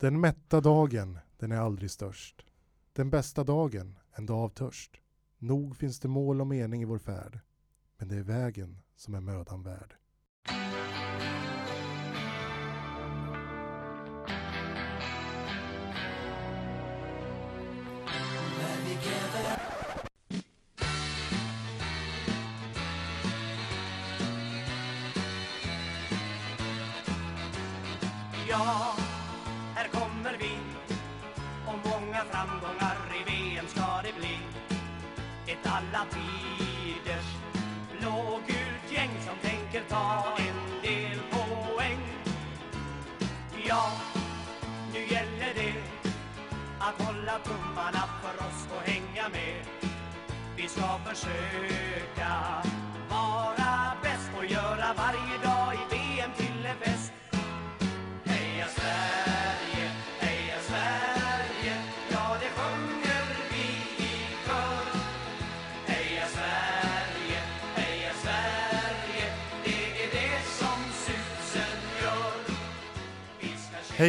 Den mätta dagen, den är aldrig störst. Den bästa dagen, en dag av törst. Nog finns det mål och mening i vår färd. Men det är vägen som är mödan värd.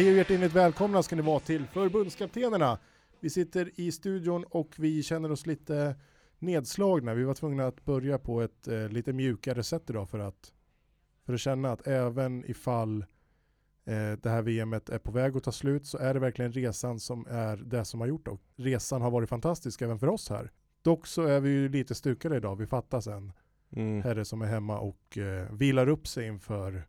Hej och hjärtligt välkomna ska ni vara till förbundskaptenerna. Vi sitter i studion och vi känner oss lite nedslagna. Vi var tvungna att börja på ett eh, lite mjukare sätt idag för att, för att känna att även ifall eh, det här VMet är på väg att ta slut så är det verkligen resan som är det som har gjort det. Och resan har varit fantastisk även för oss här. Dock så är vi ju lite stukade idag. Vi fattas en Mm. herre som är hemma och eh, vilar upp sig inför,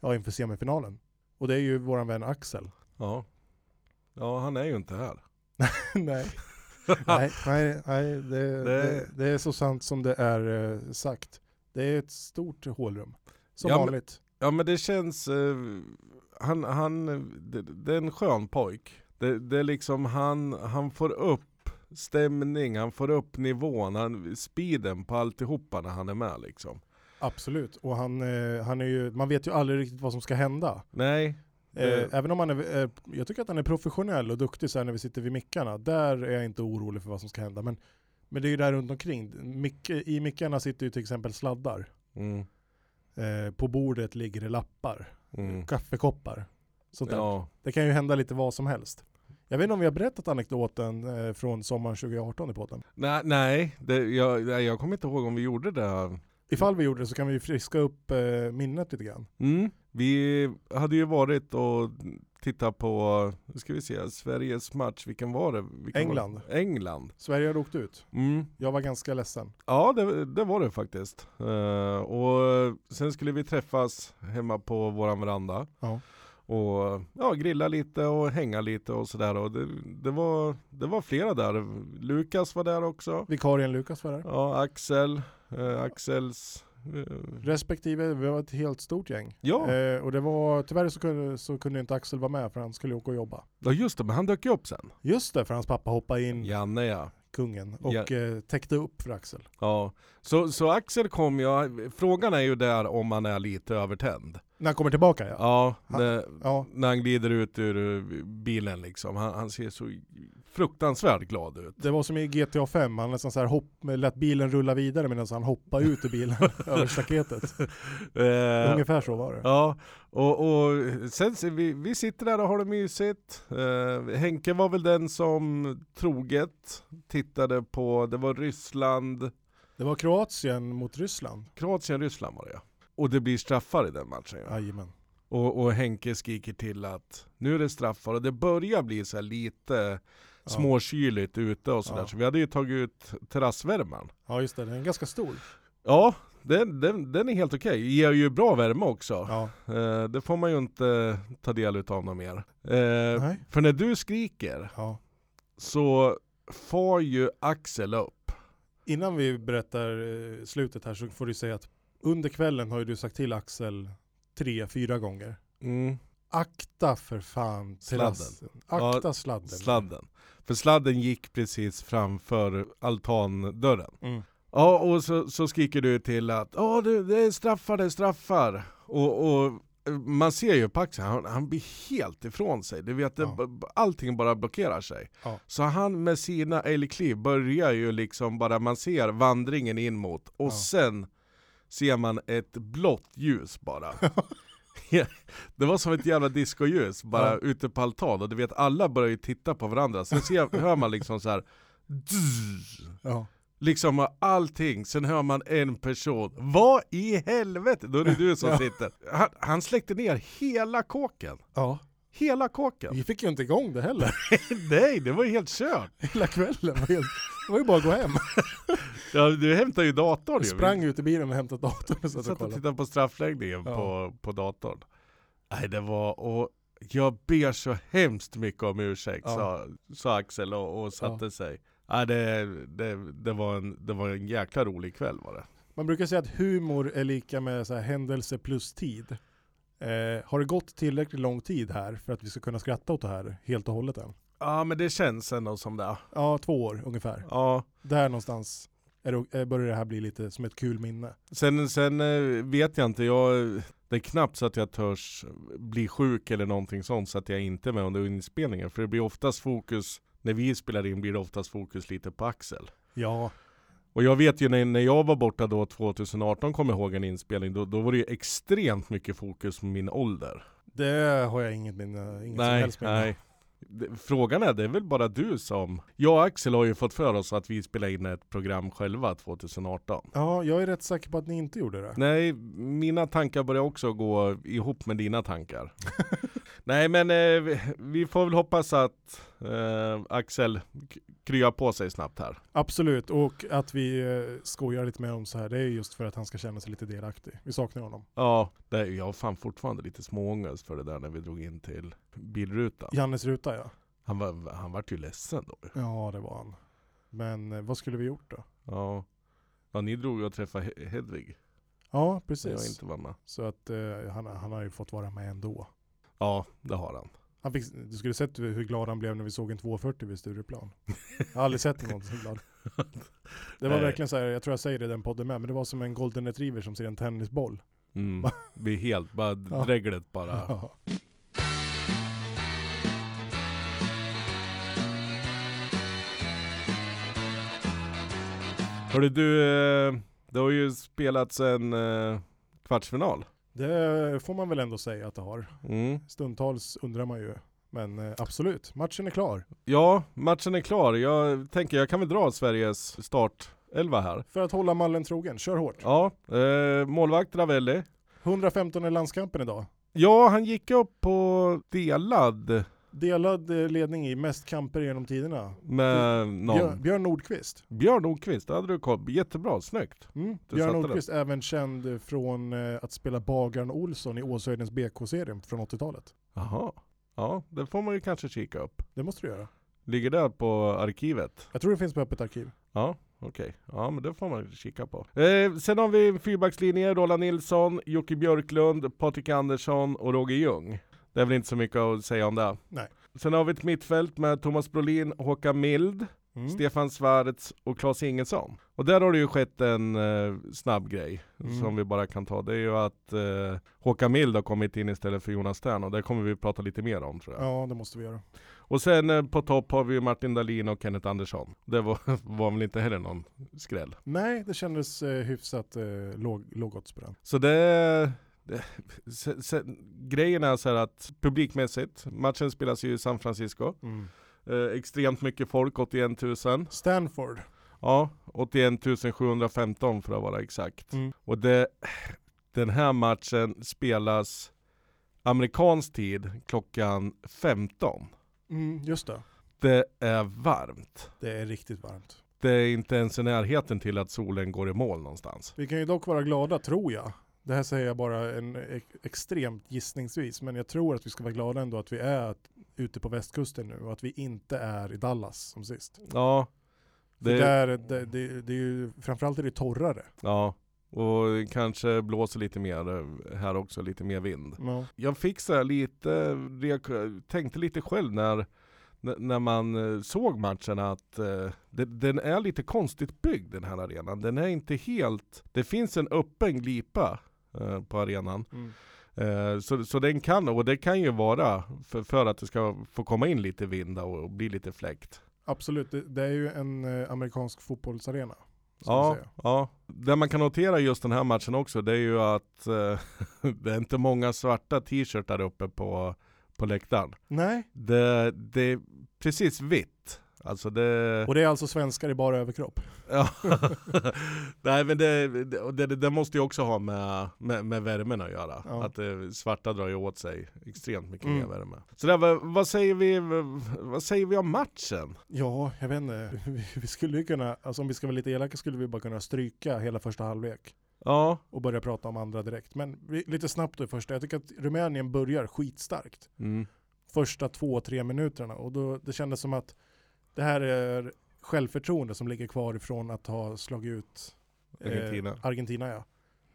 ja, inför semifinalen. Och det är ju våran vän Axel. Ja. ja, han är ju inte här. nej. nej, nej, nej det, det... Det- Det, är så sant som det är eh, sagt. Det är ett stort hålrum. Som Ja, men- vanligt. Ja men det känns, eh, han, han, det, det är en skön pojk. Det, det är liksom han, han får upp stämning, han får upp nivån, han, speeden på alltihopa när han är med liksom. Absolut. Och han, eh, han är ju, man vet ju aldrig riktigt vad som ska hända. Nej, det, Eh, även om han är, eh, jag tycker att han är professionell och duktig så här när vi sitter vid mickarna. Där är jag inte orolig för vad som ska hända. Men, men det är ju där runt omkring. Mick, I mickarna sitter ju till exempel sladdar. mm, Eh, på bordet ligger det lappar, mm. kaffekoppar. Sånt där. Ja, Det kan ju hända lite vad som helst. Jag vet inte om vi har berättat anekdoten eh, från sommaren 2018 i podden. nej, nej det, jag, nej, jag kommer inte ihåg om vi gjorde det. Ifall vi gjorde det så kan vi friska upp eh, minnet lite grann. Mm. Vi hade ju varit och tittat på, nu ska vi se, Sveriges match, vilken var det? Vilken England. Var det? England. Sverige hade åkt ut. Mm. Jag var ganska ledsen. Ja det, det var det faktiskt. Eh, och sen skulle vi träffas hemma på våran veranda. Ja. Och ja, grilla lite och hänga lite och sådär. Och det, det, var, det var flera där. Lukas var där också. Vikarien Lukas var där. Ja, Axel. Eh, Axels... eh, Respektive, vi var ett helt stort gäng. ja. Eh, och det var, tyvärr så kunde, så kunde inte Axel vara med för han skulle åka och jobba. ja just det, men han dök ju upp sen. Just det, för hans pappa hoppade in, Janne ja. kungen, och Ja. eh, täckte upp för Axel. Ja, så, så Axel kom ju, frågan är ju där om han är lite övertänd. När han kommer tillbaka ja. Ja, Han- det, Ja, när han glider ut ur bilen liksom. Han, han ser så fruktansvärt glad ut. det var som i GTA 5, han nästan så här hopp, lät bilen rulla vidare medan han hoppade ut ur bilen över staketet. Eh, Ungefär så var det. Ja, och, och sen vi, vi sitter där och har det mysigt. Eh, Henke var väl den som troget tittade på, det var Ryssland, Det var Kroatien mot Ryssland. Kroatien, Ryssland var det ja. Och det blir straffar i den matchen ja. Jajamän. Och, och Henke skriker till att nu är det straffar och det börjar bli så lite Ja. småkyligt ute och sådär. Ja. Så vi hade ju tagit ut terrassvärmaren. Ja just det, den är ganska stor. Ja, den, den, den är helt okej. Ger ju bra värme också. Ja. Eh, det får man ju inte ta del utav något mer. Eh, för när du skriker Ja. så får ju Axel upp. Innan vi berättar eh, slutet här så får du säga att under kvällen har ju du sagt till Axel tre, fyra gånger. Mm. Akta för fan terrassen. Akta Ja, sladden. Sladden. För sladden gick precis framför altandörren. Mm. Ja, och så, så skriker du till att ja det, det är straffar, det är straffar. Och, och eh, man ser ju på Axel, han, han blir helt ifrån sig. Du vet, det, Ja. b- allting bara blockerar sig. Ja. Så han med sina älgkliv börjar ju liksom bara, man ser vandringen in mot och Ja. sen ser man ett blått ljus bara. Det var som ett jävla discoljus bara Ja. ute på altan och du vet alla börjar ju titta på varandra, sen ser, hör man liksom så här. Ja. Liksom allting, sen hör man en person, vad i helvete? Då är det du som Ja. sitter. Han, han släckte ner hela kåken. ja. Hela kåken. Vi fick ju inte igång det heller. Nej, det var ju helt kört. Hela kvällen. var helt- Det var ju bara att gå hem. Ja, du hämtade ju datorn Jag ju. sprang ut i bilen och hämtade datorn och satt och satt och kollade. tittade på straffläggningen Ja. på, på datorn. Nej det var, och jag ber så hemskt mycket om ursäkt Ja. sa, sa Axel och, och satte sig. Nej det, det, det, var en, det var en jäkla rolig kväll var det. Man brukar säga att humor är lika med så här händelse plus tid. Eh, har det gått tillräckligt lång tid här för att vi ska kunna skratta åt det här helt och hållet än? Ja men det känns ändå som det. Ja, två år ungefär. Ja. Där någonstans det, börjar det här bli lite som ett kul minne. Sen, sen eh, vet jag inte, jag, det är knappt så att jag törs bli sjuk eller någonting sånt så att jag inte är med under inspelningen. För det blir oftast fokus, när vi spelar in blir det oftast fokus lite på Axel. Ja, Och jag vet ju när, när jag var borta då 2018, kommer jag ihåg en inspelning, då, då var det ju extremt mycket fokus på min ålder. det har jag inget minne, inget som nej, helst minne. nej. Frågan är, det är väl bara du som... Jag och Axel har ju fått för oss att vi spelar in ett program själva 2018. Ja, jag är rätt säker på att ni inte gjorde det. Nej, mina tankar börjar också gå ihop med dina tankar. Nej men eh, vi får väl hoppas att eh, Axel k- kryar på sig snabbt här. Absolut, och att vi eh, skojar lite med honom så här, det är just för att han ska känna sig lite delaktig. Vi saknar honom. Ja, det, är- jag har fan fortfarande lite småångest för det där när vi drog in till bilrutan. Jannes ruta ja. Han, var, han vart ju ledsen då. Ja, det var han. Men eh, vad skulle vi gjort då? Ja. ja, ni drog ju och träffade He- Hedvig. Ja, när jag precis. inte var med. Så att eh, han, han har ju fått vara med ändå. Ja, det har han. Han fick, du skulle sett hur glad han blev när vi såg en 240 vid Stureplan. Jag har aldrig sett någon så glad. Det var Nej. verkligen så här, jag tror jag säger det i den podden med, men det var som en golden retriever som ser en tennisboll. Mm. Vi är helt, bara dreglet bara. Ja. Hörru du, eh, det har ju spelats en eh, kvartsfinal. Det får man väl ändå säga att det har. Mm. Stundtals undrar man ju. Men eh, absolut, matchen är klar. Ja, matchen är klar. Jag tänker jag kan väl dra Sveriges startelva här. För att hålla mallen trogen, kör hårt. Ja, eh, målvakt Ravelli. 115 i landskampen idag. Ja, han gick upp på delad Delad eh, ledning i mest kamper genom tiderna. med någon. Björn, Björn Nordqvist. Björn Nordqvist, det hade du koll Jättebra, snyggt. Mm. Björn Nordqvist, även känd från eh, att spela Bagaren Olsson i Åshöjdens BK-serien från 80-talet. Jaha. Ja, det får man ju kanske kika upp. Det måste du göra. Ligger det på arkivet? Jag tror det finns på öppet arkiv. Ja, okej. Ja, men det får man kika på. Eh, sen har vi en fyrbackslinje, Roland Nilsson, Jocke Björklund, Patrik Andersson och Roger Ljung. Det är väl inte så mycket att säga om det. Nej. Sen har vi ett mittfält med Thomas Brolin, Håkan Mild, Mm. Stefan Svarts och Claes Ingesson. Och där har det ju skett en eh, snabb grej Mm. som vi bara kan ta. Det är ju att eh, Håkan Mild har kommit in istället för Jonas Stern och det kommer vi prata lite mer om tror jag. Ja, det måste vi göra. Och sen eh, på topp har vi Martin Dahlin och Kenneth Andersson. Det var, var väl inte heller någon skräll. Nej, det kändes eh, hyfsat eh, låg. Så det, grejen är så här att publikmässigt, matchen spelas ju i San Francisco. Mm. Eh, extremt mycket folk, 81 000. Stanford. Ja, 81 715 för att vara exakt. Mm. Och det, den här matchen spelas amerikansk tid klockan 15. Mm, just det. Det är varmt. Det är riktigt varmt. Det är inte ens i närheten till att solen går i mål någonstans. Vi kan ju dock vara glada, tror jag. Det här säger jag bara en ex- extremt gissningsvis, men jag tror att vi ska vara glada ändå att vi är ute på västkusten nu och att vi inte är i Dallas som sist. Ja, det, där, det, det, det är ju, framförallt är det torrare. ja. Och kanske blåser lite mer eh, här också, lite mer vind. Ja. Jag fick så lite, tänkte lite själv när, när man eh, såg matchen att eh, den är lite konstigt byggd den här arenan. Den är inte helt, det finns en öppen glipa eh, på arenan. Mm. Eh, så, så den kan, och det kan ju vara för, för att det ska få komma in lite vind och, och bli lite fläkt. Absolut, det, det är ju en eh, amerikansk fotbollsarena. Ja, ja. Det man kan notera just den här matchen också, det är ju att eh, det är inte många svarta t-shirtar uppe på, på läktaren. Nej, Det, det är precis vitt. Alltså det... och det är alltså svenskar i bara överkropp. Ja. Nej men det, det, det, måste ju också ha med, med, med värmen att göra. Ja. Att det, svarta drar ju åt sig extremt mycket Mm. mer värme. Så där, vad, vad, säger vi, vad säger vi om matchen? Ja, jag vet inte. Vi, vi skulle ju kunna, alltså om vi ska vara lite elaka skulle vi bara kunna stryka hela första halvlek Ja, och börja prata om andra direkt. Men lite snabbt i första. Jag tycker att Rumänien börjar skitstarkt. mm. Första två, tre minuterna. Och då, det kändes som att det här är självförtroende som ligger kvar ifrån att ha slagit ut eh, Argentina. Argentina ja.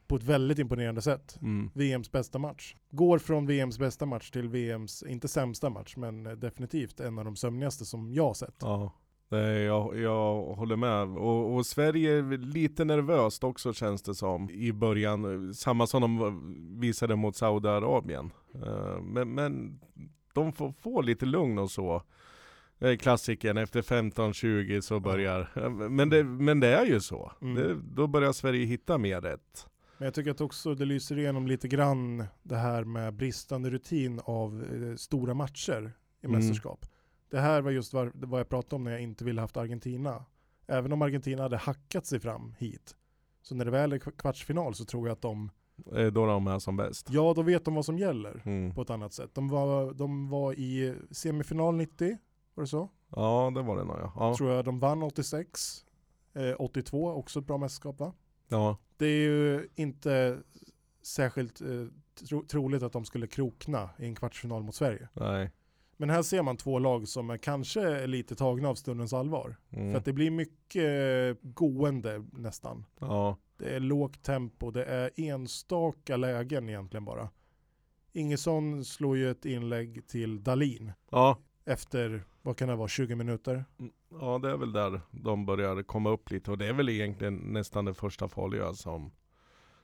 På ett väldigt imponerande sätt. Mm. VMs bästa match. Går från VMs bästa match till VMs, inte sämsta match, men eh, definitivt en av de sömnigaste som jag har sett. Ja, Nej, jag, jag håller med. Och, och Sverige är lite nervöst också känns det som i början. Samma som de visade mot Saudiarabien. Eh, Men, men de får få lite lugn och så. Eh, Klassiken, efter 15-20 så börjar... eh, Men det, men det är ju så. Mm. Det, då börjar Sverige hitta mer rätt. Men jag tycker att också det lyser igenom lite grann det här med bristande rutin av eh, stora matcher i Mm. mästerskap. Det här var just var, vad jag pratade om när jag inte ville haft Argentina. Även om Argentina hade hackat sig fram hit. Så när det väl är kv- kvartsfinal så tror jag att de, Eh, Då de är som bäst. ja då vet de vad som gäller Mm. på ett annat sätt. De var, de var i semifinal 90, var det så? Ja, det var det nog ja. Ja. Tror jag de vann 86. Eh, 82, också ett bra mästerskap va? ja. Det är ju inte särskilt eh, tro, troligt att de skulle krokna i en kvartsfinal mot Sverige. Nej. Men här ser man två lag som är kanske är lite tagna av stundens allvar. Mm. För att det blir mycket gående nästan. Ja. Det är lågt tempo, det är enstaka lägen egentligen bara. Ingesson slår ju ett inlägg till Dalin Ja. Efter, vad kan det vara, 20 minuter? Ja det är väl där de börjar komma upp lite och det är väl egentligen nästan det första farliga som,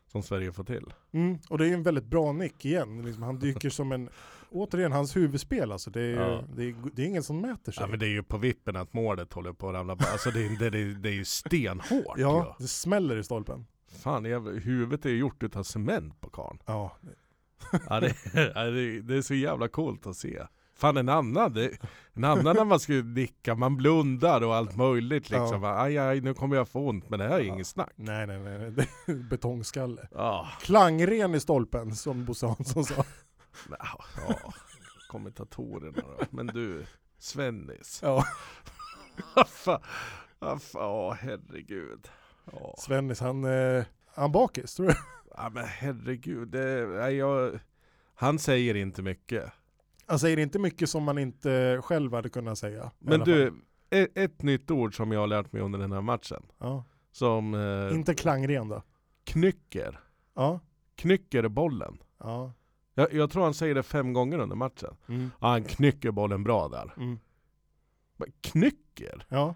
som Sverige får till. Mm, och det är ju en väldigt bra nick igen. Liksom, han dyker som en, återigen hans huvudspel alltså. Det är, Ja. det är, det är ingen som mäter sig. Ja men det är ju på vippen att målet håller på att ramla på. Alltså det, är- det, det, det är ju stenhårt ja, ju. det smäller i stolpen. Fan jävla, huvudet är gjort utav cement på karln. Ja, ja, det, det är så jävla coolt att se. Fan en annan, det, en annan när man skulle nicka, man blundar och allt möjligt liksom. Aj aj nu kommer jag få ont men det här är Ja. inget snack. nej nej nej, är betongskalle. Ja, Klangren i stolpen som Bosse Hansson sa. ja, ja. kommentatorerna då. Men du, Svennis. Ja, fan, ja herregud. Ja. Svennis han, eh, han bakis tror jag. ja men herregud, det, jag, han säger inte mycket. Han säger inte mycket som man inte själv hade kunnat säga. Men du, ett, ett nytt ord som jag har lärt mig under den här matchen. Ja. Som eh, Inte klangren då? knycker. Ja. Knycker bollen. Ja. Jag, jag tror han säger det fem gånger under matchen. Mm. Ja, han knycker bollen bra där. Mm. Knycker? Ja,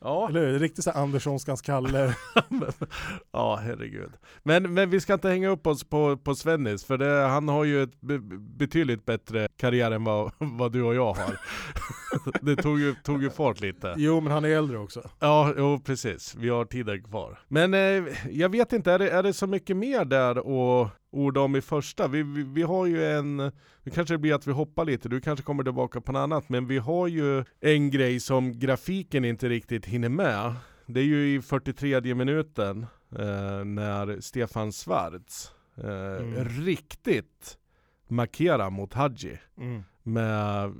Ja. eller hur? Riktigt så Anderssonskans Kalle. ja, herregud. Men, men vi ska inte hänga upp oss på, på Svennis, för det, han har ju ett be, betydligt bättre karriär än vad, vad du och jag har. det tog ju, tog ju fart lite. Jo, men han är äldre också. Ja, jo, precis. Vi har tiden kvar. Men eh, jag vet inte, är det, är det så mycket mer där att orda om i första? Vi, vi, vi har ju en, det kanske blir att vi hoppar lite, du kanske kommer tillbaka på något annat, men vi har ju en grej som grafiken inte riktigt hinner med. Det är ju i 43 minuten eh, när Stefan Schwarz eh, Mm. riktigt markerar mot Hadji Mm. Med,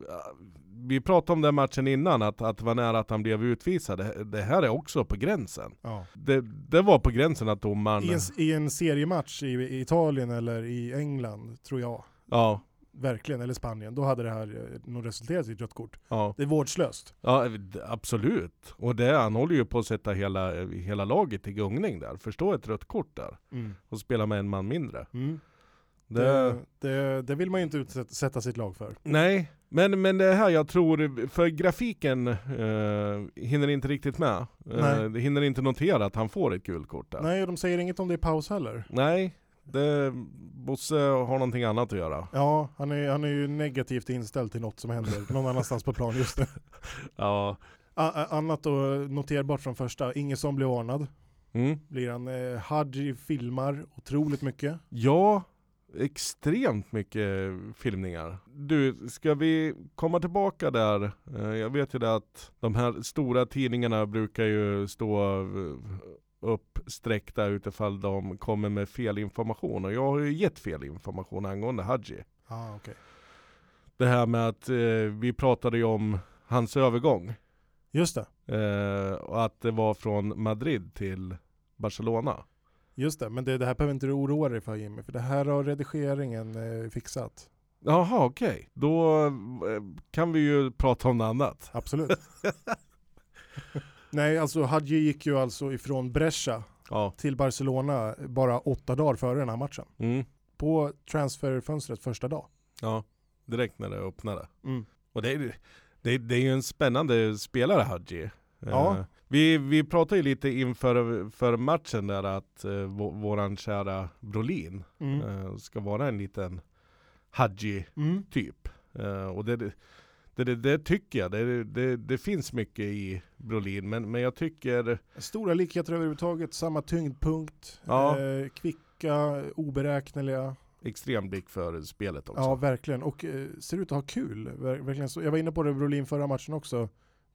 vi pratade om den matchen innan, att, att det var nära att han blev utvisad. Det, det här är också på gränsen. Ja. Det, det var på gränsen att domaren... I, en, I en seriematch i, i Italien eller i England, tror jag, Ja, verkligen, eller Spanien, då hade det här eh, nog resulterat i ett rött kort. ja, Det är vårdslöst. ja, d- absolut. Och det, han håller ju på att sätta hela, hela laget i gungning där. Förstå ett rött kort där. Och spela med en man mindre. Mm. Det, Det, det, vill man ju inte utsätta sitt lag för. Nej, men, men det här jag tror, för grafiken eh, hinner inte riktigt med. Nej. Eh, det hinner inte notera att han får ett gult kort där. Nej, och de säger inget om det i paus heller. Nej, det, Bosse har någonting annat att göra. Ja, han är, han är ju negativt inställd till något som händer någon annanstans på plan just nu. Ja, A- a- annat då noterbart från första, Ingesson blir varnad. Mm. Blir han. Eh, Hadji filmar otroligt mycket. Ja, extremt mycket filmningar. Du, ska vi komma tillbaka där? Eh, Jag vet ju det att de här stora tidningarna brukar ju stå eh, uppsträckta utifall de kommer med fel information. Och jag har ju gett fel information angående Hadji. Ah, okay. Det här med att eh, vi pratade ju om hans övergång. Just det, Eh, och att det var från Madrid till Barcelona. Just det. Men det, det här behöver inte du oroa dig för Jimmy, för det här har redigeringen eh, fixat. Jaha okej, då eh, kan vi ju prata om något annat. Absolut. Nej, alltså Hadji gick ju alltså ifrån Brescia Ja. till Barcelona bara åtta dagar före den här matchen. Mm. På transferfönstret första dag. Ja, direkt när det öppnade. Mm. Och det är, det, det är ju en spännande spelare Hadji. Ja. Vi, vi pratade ju lite inför för matchen där att eh, vå- våran kära Brolin Mm. eh, ska vara en liten Hadji Mm. typ. Eh, och det, det, det, det tycker jag, det, det, det finns mycket i Brolin men, men jag tycker Stora likheter överhuvudtaget, samma tyngdpunkt, Ja. eh, kvicka, oberäkneliga. extrem blick för spelet också. Ja, verkligen. Och eh, ser ut att ha kul. Ver- verkligen så. Jag var inne på det Brolin förra matchen också.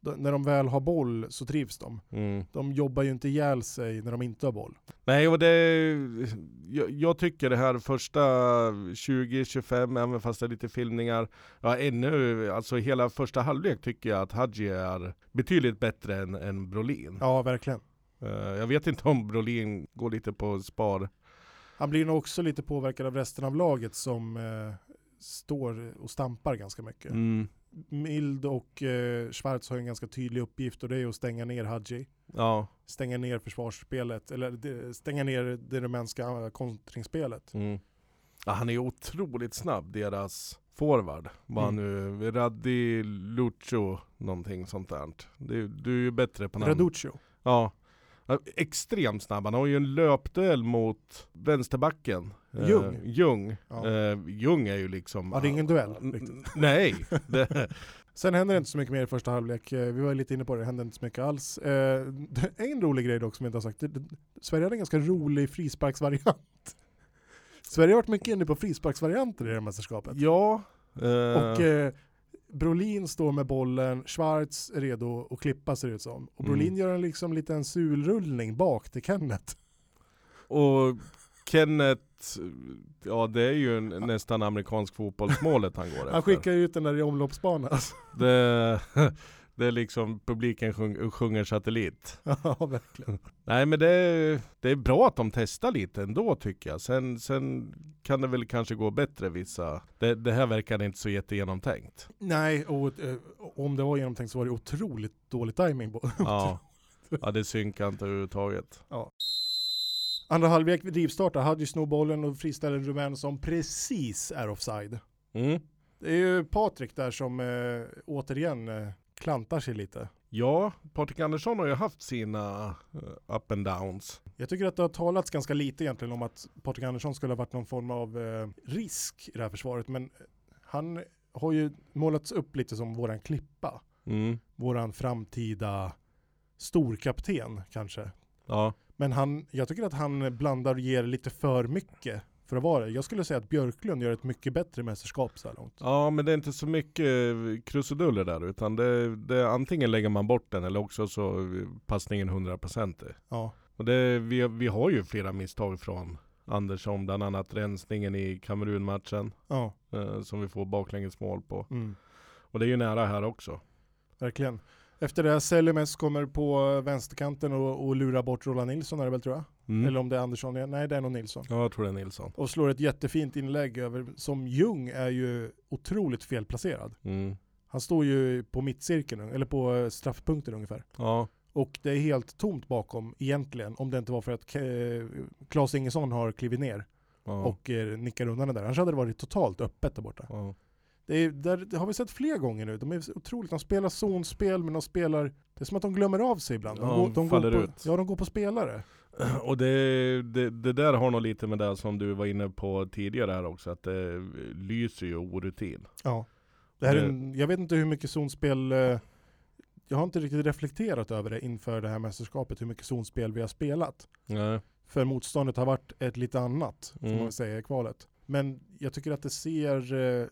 När de väl har boll så trivs de. Mm. De jobbar ju inte ihjäl sig när de inte har boll. Nej och det, jag, jag tycker det här första 20-25, även fast det är lite filmningar, ja ännu, alltså hela första halvlek tycker jag att Hadji är betydligt bättre än, än Brolin. Ja, verkligen. Eh, jag vet inte om Brolin går lite på spar. Han blir nog också lite påverkad av resten av laget som eh, står och stampar ganska mycket. Mm. Mild och eh, Schwarz har en ganska tydlig uppgift och det är att stänga ner Hadji. Ja. Stänga ner försvarsspelet, eller det- stänga ner det rumänska eh, kontringsspelet. Mm. ja. Han är otroligt snabb, deras forward. Vad han nu, Raddi Lucho, någonting sånt där. Du, du är ju bättre på namn. Raduccio. Ja, Extremt snabb. Han har ju en löpduell mot vänsterbacken. Eh, Ljung. Ljung. Ja. Eh, Ljung är ju liksom... Ja, det är ingen duell, riktigt. Nej. Det, Sen händer det inte så mycket mer i första halvlek. Eh, Vi var lite inne på det, det hände inte så mycket alls. Eh, En rolig grej dock som vi inte har sagt. Sverige hade en ganska rolig frisparksvariant. Sverige har varit mycket inne på frisparksvarianter i det här mästerskapet. ja. eh, Och eh, Brolin står med bollen, Schwarz är redo att klippa ser det ut som. Och Brolin Mm. gör en liksom liten sulrullning bak till Kenneth. och Kenneth, ja det är ju en, nästan amerikansk fotbollsmålet han går efter. Han skickar ut den där i omloppsbana. Det, det är liksom publiken sjung, sjunger satellit. ja, verkligen. Nej men det är, det är bra att de testar lite ändå tycker jag. Sen, sen kan det väl kanske gå bättre vissa. Det, det här verkar inte så jättegenomtänkt. Nej, och eh, om det var genomtänkt så var det otroligt dålig timing på. Ja. ja det synkar inte överhuvudtaget. Andra halvlek rivstartar, Hadji snor bollen och friställer en rumän som precis är offside. Mm. Det är ju Patrik där som eh, återigen eh, klantar sig lite. Ja, Patrik Andersson har ju haft sina eh, up and downs. Jag tycker att det har talats ganska lite egentligen om att Patrik Andersson skulle ha varit någon form av eh, risk i det här försvaret. Men han har ju målats upp lite som våran klippa. Mm. Våran framtida storkapten kanske. Ja. Men han, jag tycker att han blandar och ger lite för mycket för att vara det. Jag skulle säga att Björklund gör ett mycket bättre mästerskap så här långt. ja, men det är inte så mycket eh, krusiduller där utan det, det antingen lägger man bort den eller också så är passningen 100% Ja, Och det, vi, vi har ju flera misstag från Andersson, bland annat rensningen i Kamerunmatchen ja, eh, som vi får baklängesmål på. mm, Och det är ju nära här också. verkligen. Efter det, Selimes kommer på vänsterkanten och, och lurar bort Roland Nilsson är det väl tror jag? Mm. Eller om det är Andersson, nej det är nog Nilsson. Ja, jag tror det är Nilsson. Och slår ett jättefint inlägg över, som Ljung är ju otroligt felplacerad. Mm. Han står ju på mittcirkeln, eller på eh, straffpunkten ungefär. Ja, Och det är helt tomt bakom egentligen, om det inte var för att Ke- Claes Ingesson har klivit ner ja, och eh, nickar undan det där. Annars hade det varit totalt öppet där borta. ja. Det, är, där, det har vi sett fler gånger nu. De är otroligt, de spelar zonspel men de spelar, det är som att de glömmer av sig ibland. De, Ja, går, de de går faller på, ut. Ja, de går på spelare. Och det, det, det där har nog lite med det som du var inne på tidigare här också, att det lyser ju orutin. Ja. Det här är Det- en, jag vet inte hur mycket zonspel eh, jag har inte riktigt reflekterat över det inför det här mästerskapet, hur mycket zonspel vi har spelat. Nej. För motståndet har varit ett lite annat, får Mm. man väl säga, i kvalet. Men jag tycker att det ser eh,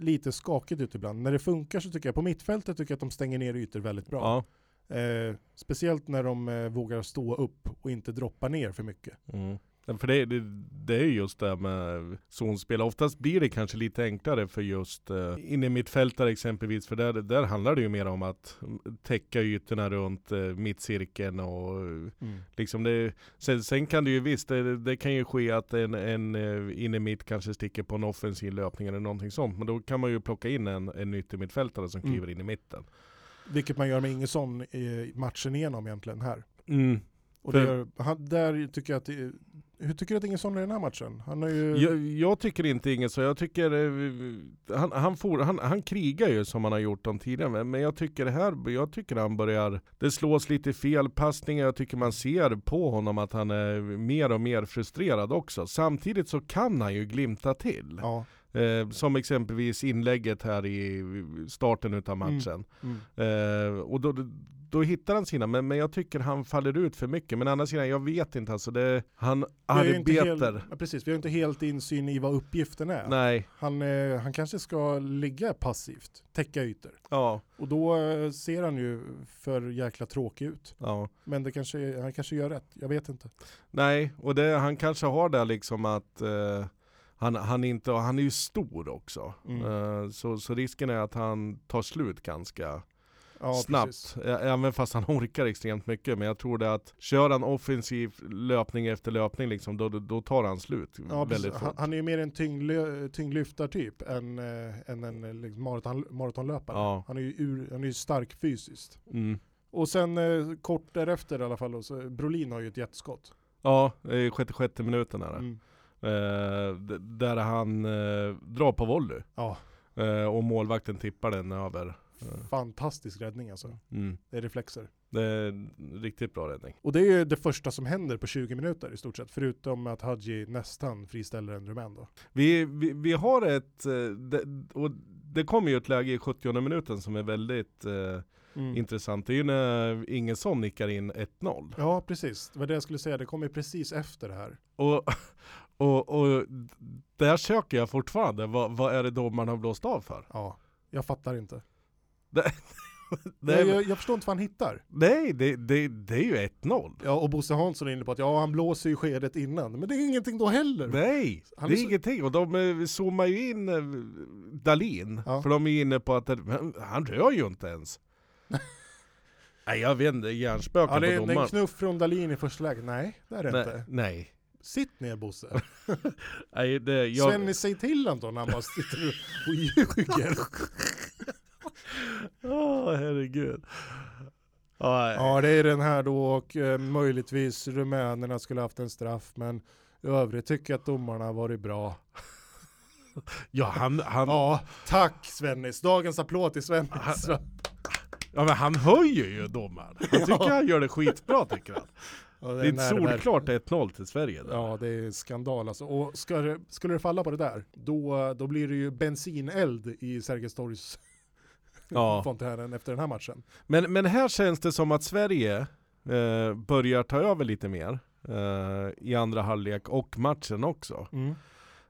lite skakigt ut ibland. När det funkar så tycker jag, på mittfältet tycker jag att de stänger ner ytor väldigt bra. Ja. Eh, speciellt när de eh, vågar stå upp och inte droppa ner för mycket. Mm. För det, det, det är just det här med zonspel. Oftast blir det kanske lite enklare för just uh, inne mittfältare exempelvis. För där, där handlar det ju mer om att täcka ytorna runt uh, mittcirkeln och eh, liksom det, sen, sen kan det ju visst, det, det kan ju ske att en, en uh, inne mitt kanske sticker på en offensiv löpning eller någonting sånt. Men då kan man ju plocka in en, en yttermittfältare som Mm. kliver in i mitten. Vilket man gör med Ingesson i matchen igenom egentligen här. Mm. Och det gör, han, där tycker jag att det, hur tycker du att Ingesson är i den här matchen? Han har ju... Jag, jag tycker inte inget så, jag tycker eh, han, han, for, han, han krigar ju som han har gjort de tidigare men- jag tycker det här, jag tycker han börjar Det slås lite felpassningar, jag tycker man ser på honom att han är mer och mer frustrerad också Samtidigt så kan han ju glimta till Ja. eh, Som exempelvis inlägget här i starten utav Mm. matchen Mm. eh, Och då, då hittar han sina, men, men jag tycker han faller ut för mycket Men å andra sidan, jag vet inte alltså det, Han arbetar ja, precis, vi har inte helt insyn i vad uppgiften är. Nej, Han, eh, han kanske ska ligga passivt, täcka ytor. ja, Och då eh, ser han ju för jäkla tråkig ut. ja Men det kanske, han kanske gör rätt, jag vet inte. Nej, och det, han kanske har det liksom att eh, han, han, inte, han är ju stor också. Mm. Eh, så, så risken är att han tar slut ganska Ja, snabbt. precis. Även fast han orkar extremt mycket. Men jag tror det att kör han offensiv löpning efter löpning liksom, då, då- tar han slut Ja, väldigt Han, fort. han är ju mer en tyngdlyftartyp än, äh, än en eh, liksom, maraton, maratonlöpare. Ja. Han är ju ur, han är stark fysiskt. Mm. Och sen eh, kort därefter i alla fall, då, så Brolin har ju ett jätteskott. Ja, i sjätte, sjätte minuten är det. Mm. Eh, där han eh, drar på volley. Ja, Eh, och målvakten tippar den över. Fantastisk räddning alltså. Mm. Det är reflexer. Det är en riktigt bra räddning. Och det är ju det första som händer på 20 minuter i stort sett. Förutom att Hadji nästan friställer en rumän då. Vi, vi, vi har ett, eh, det, och det kommer ju ett läge i 70 minuten som är väldigt eh, Mm. intressant. Det är ju när Ingesson nickar in 1-0. Ja, precis. Det var det jag skulle säga. Det kommer precis efter det här. Och, och, och där söker jag fortfarande, vad, vad är det domaren har blåst av för? Ja, jag fattar inte. Nej, jag, jag, förstår inte vad han hittar. nej det, det, det är ju 1-0. Ja, och Bosse Hansson är inne på att ja, han blåser ju skedet innan. Men det är ingenting då heller. Nej, Han det är så- ingenting. Och de eh, zoomar ju in eh, Dalin, Ja. för de är inne på att men han rör ju inte ens. Nej jag vet inte, hjärnspöken Ja, det är på en knuff från Dalin i första läget. Nej, det är det Nej, inte. nej. Sitt ner Bosse. nej det, jag, Svenny, säg till honom då när han bara sitter och ljuger. Åh herregud. Ja, Ja, det är den här då och eh, möjligtvis rumänerna skulle haft en straff, men i övrigt tycker jag att domarna har varit bra. ja, han, han, Ja, tack Svennis. Dagens applåd till Svennis. ja, men han höjer ju domaren. Han tycker Ja. han gör det skitbra tycker han. Ja, Det är ett nerver. solklart 1-0 till Sverige där. Ja, det är skandal alltså. Och ska det, skulle det falla på det där, då, då blir det ju bensineld i Sergels torgs Ja. fontänen efter den här matchen. Men, men här känns det som att Sverige eh, börjar ta över lite mer eh, i andra halvlek och matchen också. Mm.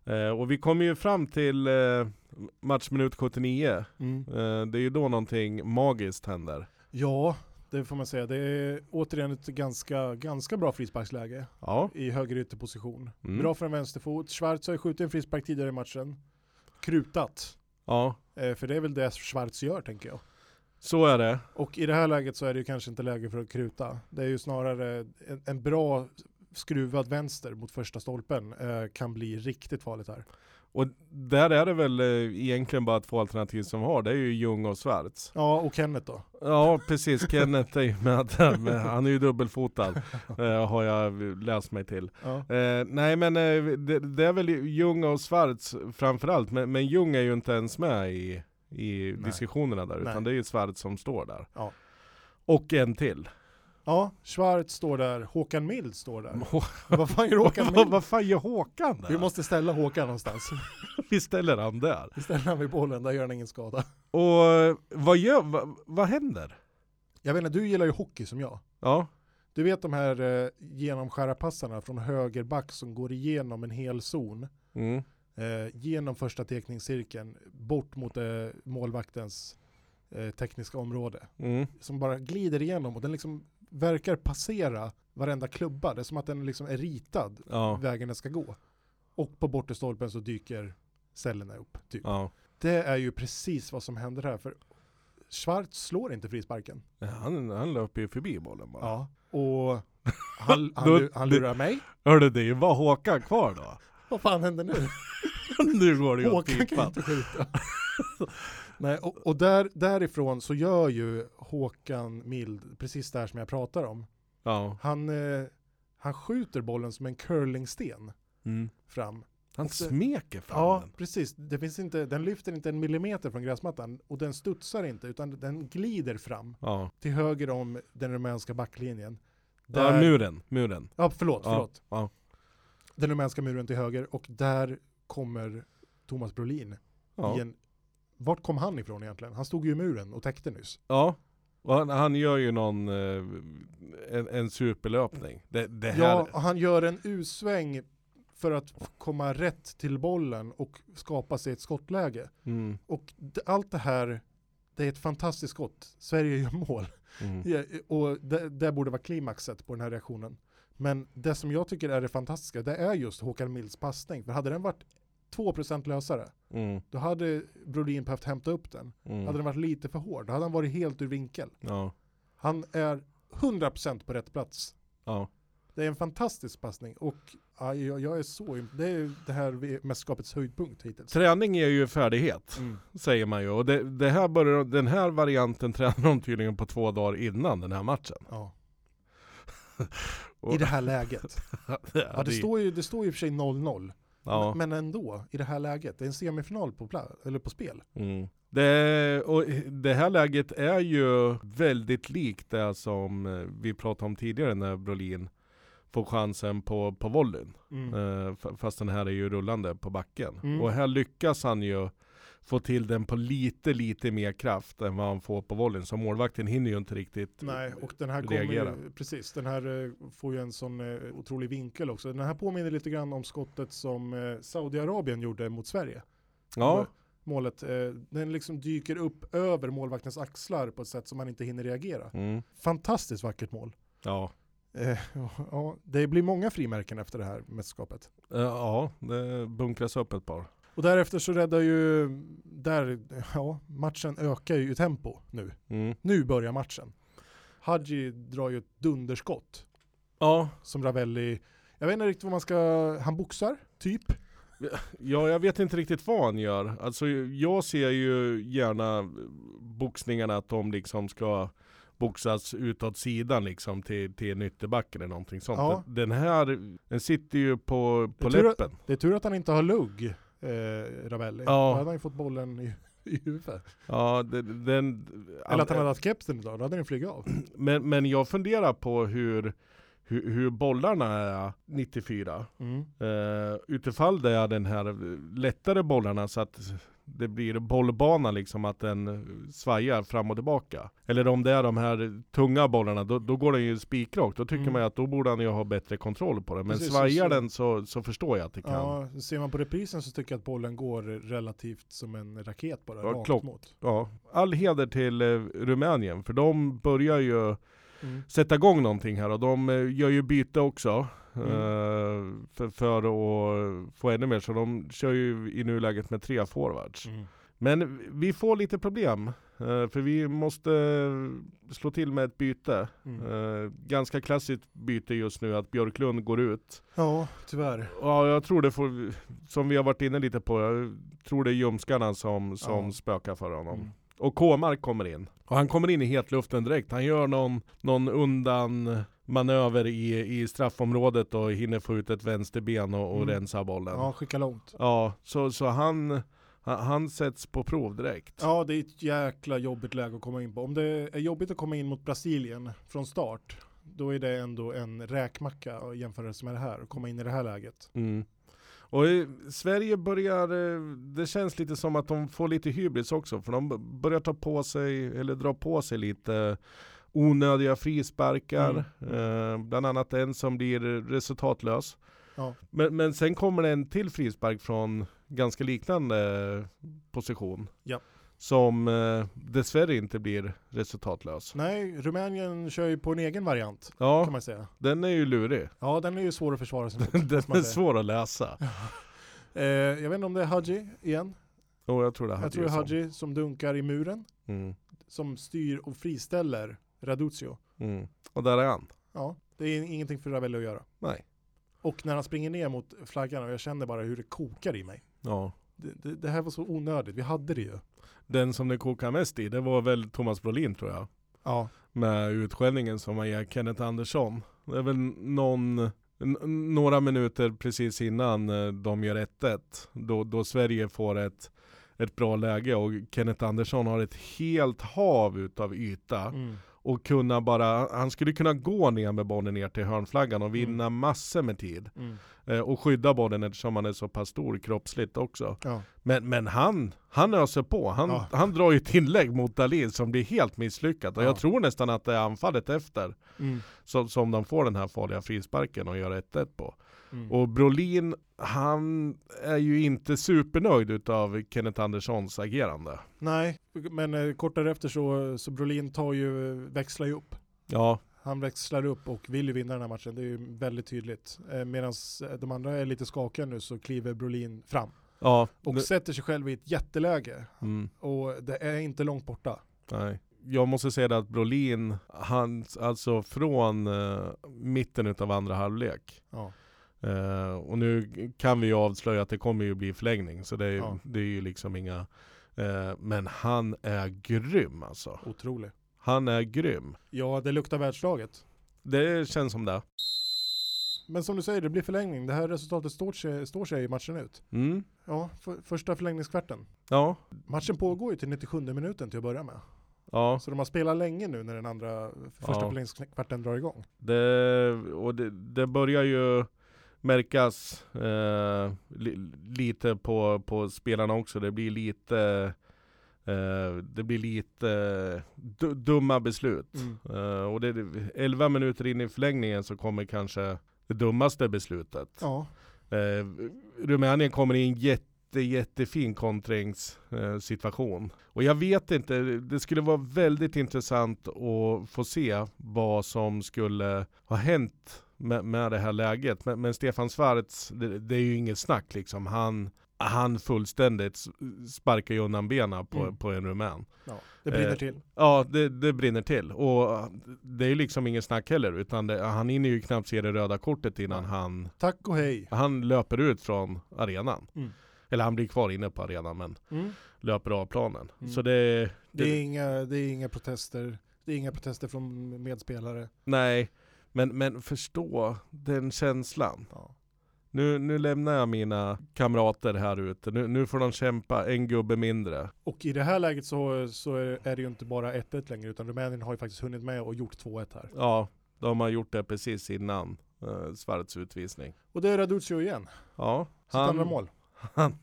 Eh, och vi kommer ju fram till eh, matchminut 79. Mm. Eh, det är ju då någonting magiskt händer. Ja, det får man säga. Det är återigen ett ganska, ganska bra frisparksläge Ja. i högerytterposition. Mm. Bra för en vänsterfot. Schwarz har ju skjutit en frispark tidigare i matchen. Krutat. Ja, för det är väl det Schwarz gör tänker jag. så är det. Och i det här läget så är det ju kanske inte läge för att kruta. Det är ju snarare en, en bra skruvad vänster mot första stolpen eh, kan bli riktigt farligt här. Och där är det väl eh, egentligen bara två alternativ som har. Det är ju Ljung och Schwarz. Ja, och Kenneth då. Ja precis, Kenneth är med. Men han är ju dubbelfotad. Eh, har jag läst mig till. Ja. Eh, nej men det, det är väl Ljung och Schwarz framförallt. Men, men Ljung är ju inte ens med i, i Nej. diskussionerna där. Utan Nej. det är ju Schwarz som står där. Ja. Och en till. Ja, Schwarz står där, Håkan Mild står där. Vad fan gör Håkan Mild? vad fan gör Håkan där? Vi måste ställa Håkan någonstans. Vi ställer han där. Vi ställer han vid bollen, där gör han ingen skada. Och eh, vad gör, vad, vad händer? Jag vet inte, du gillar ju hockey som jag. Ja, Du vet de här eh, genomskärarpassarna från höger back som går igenom en hel zon. mm. Eh, genom första teckningscirkeln, bort mot eh, målvaktens eh, tekniska område. Mm. Som bara glider igenom och den liksom verkar passera varenda klubba. Det är som att den liksom är ritad ja, vägen den ska gå. Och på bortre stolpen så dyker cellerna upp. Typ. ja. Det är ju precis vad som händer här. För Schwarz slår inte frisparken. Ja, Han, han löper ju förbi bollen bara. Ja. Och han, han, Då- han lurar mig. Hörde det var Håkan kvar då? Vad fan händer nu? nu går det ju åt Håkan kan ju pipan. inte skjuta. Nej, och, och där, därifrån så gör ju Håkan Mild precis det här som jag pratar om. Ja. Han, eh, han skjuter bollen som en curlingsten Mm. fram. Han Och smeker fram Ja, den. precis. Det finns inte, den lyfter inte en millimeter från gräsmattan och den studsar inte utan den glider fram Ja. till höger om den rumänska backlinjen. ja, muren, muren. Ja, förlåt, Ja, förlåt. ja. Den rumänska muren till höger och där kommer Thomas Brolin Ja. i en... Vart kom han ifrån egentligen? Han stod ju i muren och täckte nyss. ja. Och han, han gör ju någon, eh, en, en superlöpning. Det, det Ja, han gör en U-sväng för att komma rätt till bollen och skapa sig ett skottläge. mm, Och allt det här, det är ett fantastiskt skott. Sverige gör mål. mm. Ja, och det, det borde vara klimaxet på den här reaktionen. Men det som jag tycker är det fantastiska, det är just Håkan Milds passning. För hade den varit 2% lösare, Mm, då hade Brodin behövt hämta upp den. mm. Hade den varit lite för hård, då hade han varit helt ur vinkel. Ja, Han är 100% på rätt plats. ja. Det är en fantastisk passning och ja, jag, jag är så, det är det här mästerskapets höjdpunkt hittills. Träning är ju färdighet, Mm. säger man ju. Och det, det här börjar, den här varianten tränar de tydligen på två dagar innan den här matchen. Ja. Och- I det här läget. Ja, det, står ju, det står ju i och för sig 0-0. Ja. Men ändå, i det här läget. Det är en semifinal på, eller på spel. Mm. Det, och det här läget är ju väldigt likt det som eh, vi pratade om tidigare när Brolin får chansen på, på volleyn. Eh, f- fast den här är ju rullande på backen. Mm. Och här lyckas han ju få till den på lite, lite mer kraft än vad han får på volleyn. Så målvakten hinner ju inte riktigt Nej, och den här kommer reagera. ju, precis, den här eh, får ju en sån eh, otrolig vinkel också. Den här påminner lite grann om skottet som eh, Saudiarabien gjorde mot Sverige. Ja, Målet, den liksom dyker upp över målvaktens axlar på ett sätt som man inte hinner reagera. mm. Fantastiskt vackert mål. ja. Ja, det blir många frimärken efter det här mästerskapet. Ja, det bunkras upp ett par. Och därefter så räddar ju, där, ja, matchen ökar ju i tempo nu. Mm. Nu börjar matchen. Hadji drar ju ett dunderskott Ja, som Ravelli, jag vet inte riktigt vad man ska, han boxar, typ. Ja, jag vet inte riktigt vad han gör. Alltså jag ser ju gärna boxningarna att de liksom ska boxas utåt sidan liksom till, till en ytterback eller någonting sånt. Ja. Den här, den sitter ju på, på tror läppen. Det är tur att han inte har lugg, eh, Ravelli. Ja. Då hade han ju fått bollen i, i huvudet. Ja, den, den, Eller att han hade haft kepsen idag, då hade den flugit av. men, men jag funderar på hur, hur, hur bollarna är 94. Mm. Uh, utifall det är den här lättare bollarna så att det blir bollbana liksom, att den svajar fram och tillbaka. Eller om det är de här tunga bollarna, då, då går den ju spikrakt. Då tycker Mm. man att då borde han ju ha bättre kontroll på den. Men Precis, svajar så- den så, så förstår jag att det kan. Ja, ser man på reprisen så tycker jag att bollen går relativt som en raket bara, Ja, rakt klock. mot. Ja. All heder till eh, Rumänien, för de börjar ju Mm. sätta igång någonting här och de eh, gör ju byte också. Mm. eh, för, för att få ännu mer, så de kör ju i nuläget med tre forwards. Mm. Men vi får lite problem. eh, För vi måste slå till med ett byte. Mm. Eh, Ganska klassiskt byte just nu att Björklund går ut. Ja, tyvärr. Ja, jag tror det får, som vi har varit inne lite på, jag tror det är ljumskarna som, som Ja. spökar för honom. Mm. Och Kåmark kommer in. Och han kommer in i hetluften direkt. Han gör någon, någon undan manöver i, i straffområdet och hinner få ut ett vänsterben och, och Mm. rensa bollen. Ja, skicka långt. Ja, så, så han, han, sätts på prov direkt. Ja, det är ett jäkla jobbigt läge att komma in på. Om det är jobbigt att komma in mot Brasilien från start, då är det ändå en räkmacka i jämförelse med det här, att komma in i det här läget. Mm. Och i Sverige börjar, eh, det känns lite som att de får lite hybris också, för de börjar ta på sig, eller dra på sig lite onödiga frisparkar, Mm. eh, bland annat en som blir resultatlös. Ja. Men, men sen kommer det en till frispark från ganska liknande position. Ja. Som eh, dessvärre inte blir resultatlös. Nej, Rumänien kör ju på en egen variant kan Ja, man säga. den är ju lurig. Ja, den är ju svår att försvara sig mot. Den är säga. svår att läsa. Eh, jag vet inte om det är Hadji igen. Och jag tror det Jag tror det är Hadji som dunkar i muren. Mm, Som styr och friställer Raduzio. mm. Och där är han. Ja, det är ingenting för Ravelli att göra. Nej. Och när han springer ner mot flaggan och jag känner bara hur det kokar i mig. Ja. Det, det, det här var så onödigt, vi hade det ju. Den som det kokar mest i, det var väl Thomas Brolin tror jag. Ja, Med utskällningen som man ger Kenneth Andersson. Det är väl någon, några minuter precis innan eh, de gör 1-1. Då, då Sverige får ett, ett bra läge och Kenneth Andersson har ett helt hav utav yta. mm. Och kunna bara, han skulle kunna gå ner med bollen ner till hörnflaggan och vinna massor med tid. Mm. Eh, och skydda bollen eftersom han är så pass stor kroppsligt också. Ja. Men, men han, han öser på. Han, Ja. han drar ju ett inlägg mot Dalin som blir helt misslyckat. Och Ja. jag tror nästan att det är anfallet efter Mm. som, som de får den här farliga frisparken och gör 1-1 på. Mm. Och Brolin, han är ju inte supernöjd utav Kenneth Anderssons agerande. Nej, men eh, kort därefter så, så Brolin tar ju, växlar ju upp. Ja, Han växlar upp och vill ju vinna den här matchen, det är ju väldigt tydligt. Eh, Medan de andra är lite skakiga nu så kliver Brolin fram. Ja. Och det- sätter sig själv i ett jätteläge. mm. Och det är inte långt borta. Nej. Jag måste säga det att Brolin, han, alltså från eh, mitten utav andra halvlek. Ja. Eh, och nu kan vi ju avslöja att det kommer ju bli förlängning. Så det är, Ja. det är ju liksom inga... Eh, men han är grym alltså. Otrolig. Han är grym. Ja, det luktar världslaget. Det känns som det. Men som du säger, det blir förlängning. Det här resultatet står sig, står sig i matchen ut. Mm. Ja, för, första förlängningskvarten. Ja. Matchen pågår ju till 97 minuten till att börja med. Ja. Så de har spelat länge nu när den andra, första Ja. förlängningskvarten drar igång. Det, och det, det börjar ju märkas eh, li, lite på, på spelarna också. Det blir lite eh, det blir lite du, dumma beslut. Eh, och det, 11 minuter in i förlängningen så kommer kanske det dummaste beslutet. Ja, Eh, Rumänien kommer i en jätte, jättefin kontringssituation. och jag vet inte, det skulle vara väldigt intressant att få se vad som skulle ha hänt med, med det här läget. Men, men Stefan Schwarz, det, det är ju inget snack liksom. Han, han fullständigt sparkar ju undan benen på, Mm. på en rumän. ja. det brinner Eh, till. Ja, det, det brinner till. Och det är liksom ingen snack heller. Utan det, han hinner ju knappt se det röda kortet innan Nej. han Tack och hej. han löper ut från arenan. Mm. Eller han blir kvar inne på arenan men Mm. löper av planen. Mm. Så det, Det, är inga, det är inga protester. Det är inga protester från medspelare. nej. Men, men förstå den känslan. Ja. Nu, nu lämnar jag mina kamrater här ute. Nu, nu får de kämpa en gubbe mindre. Och i det här läget så, så är det ju inte bara 1-1 längre utan Rumänien har ju faktiskt hunnit med och gjort 2-1 här. Ja, de har gjort det precis innan eh, Svarts utvisning. Och det är Raduzio igen. Ja, Sitt andra mål. Han,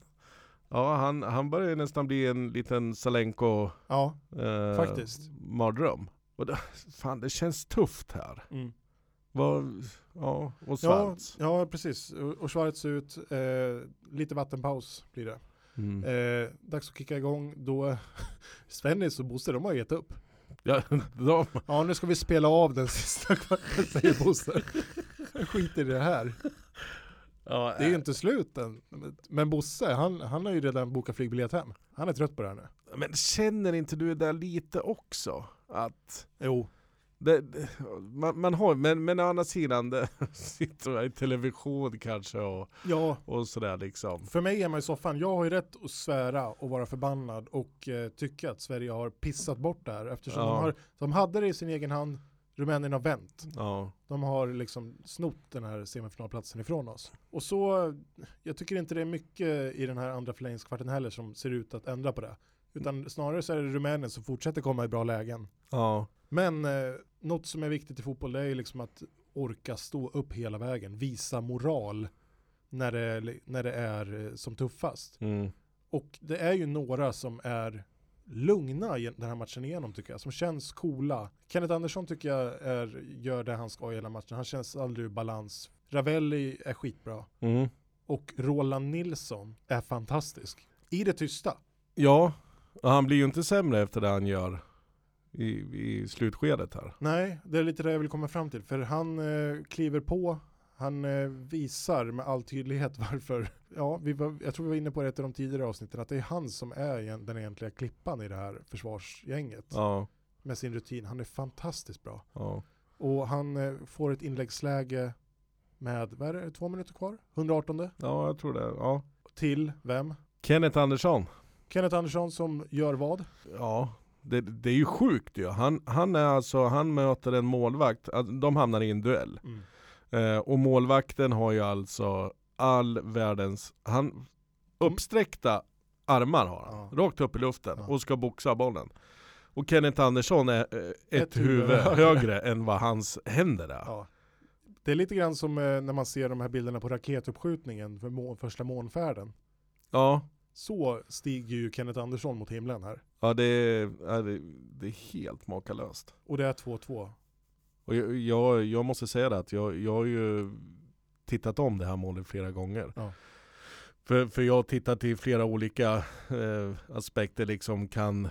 ja, han, han börjar nästan bli en liten Salenko Ja, eh, Faktiskt. mardröm. Och det, fan, det känns tufft här. mm. Vad, ja, och ja, Schwarz. ja precis. Och, och Schwarz ut. Eh, lite vattenpaus blir det. Mm. Eh, dags att kicka igång. Då Svennis och Bosse, de har gett upp. Ja, de, Ja, nu ska vi spela av den sista kvarten, säger Bosse. Skiter i det här. ja, Det är ju inte slut än. Men Bosse, han, han har ju redan bokat flygbiljett hem. Han är trött på det här nu. Men känner inte du det där lite också? Att Jo. Det, det, man, man har, men, men å andra sidan, det sitter man i television kanske och, Ja, och sådär liksom. för mig är man i soffan. Jag har ju rätt att svära och vara förbannad och eh, tycka att Sverige har pissat bort det här. Eftersom Ja. de, har, de hade det i sin egen hand. Rumänien har vänt. Ja. De har liksom snott den här semifinalplatsen ifrån oss. Och så, jag tycker inte det är mycket i den här andra förlängningskvarten heller som ser ut att ändra på det. Utan snarare så är det Rumänien som fortsätter komma i bra lägen. Ja. Men eh, något som är viktigt i fotboll är ju liksom att orka stå upp hela vägen, visa moral när det, när det är eh, som tuffast. Mm. Och det är ju några som är lugna den här matchen igenom tycker jag, som känns coola. Kenneth Andersson tycker jag är, gör det han ska i hela matchen, han känns aldrig ur balans. Ravelli är skitbra. Mm. Och Roland Nilsson är fantastisk. I det tysta. Ja, och han blir ju inte sämre efter det han gör i, i slutskedet här. Nej, det är lite det jag vill komma fram till. För han eh, kliver på, han eh, visar med all tydlighet varför, ja, vi var, jag tror vi var inne på det i ett av de tidigare avsnitten, att det är han som är den egentliga klippan i det här försvarsgänget. Ja, Med sin rutin, han är fantastiskt bra. ja. Och han eh, får ett inläggsläge med, vad är det, två minuter kvar? 118 ja jag tror det. Ja. till vem? Kenneth Andersson. Kenneth Andersson som gör vad? Ja, det, det är ju sjukt ju. Han, han, är alltså, han möter en målvakt, Alltså, de hamnar i en duell. Eh, och målvakten har ju alltså all världens, han uppsträckta armar har han, Ja. rakt upp i luften Ja. och ska boxa bollen. Och Kenneth Andersson är eh, ett, Ett huvud huvud högre. högre än vad hans händer är. Ja. Det är lite grann som eh, när man ser de här bilderna på raketuppskjutningen för må- första månfärden. Ja, Så stiger ju Kenneth Andersson mot himlen här. ja det, är, det, är helt makalöst. Och det är 2-2. Och jag, jag, jag måste säga det att jag, jag har ju tittat om det här målet flera gånger. Ja. För, för jag har tittat i flera olika eh, aspekter, liksom kan,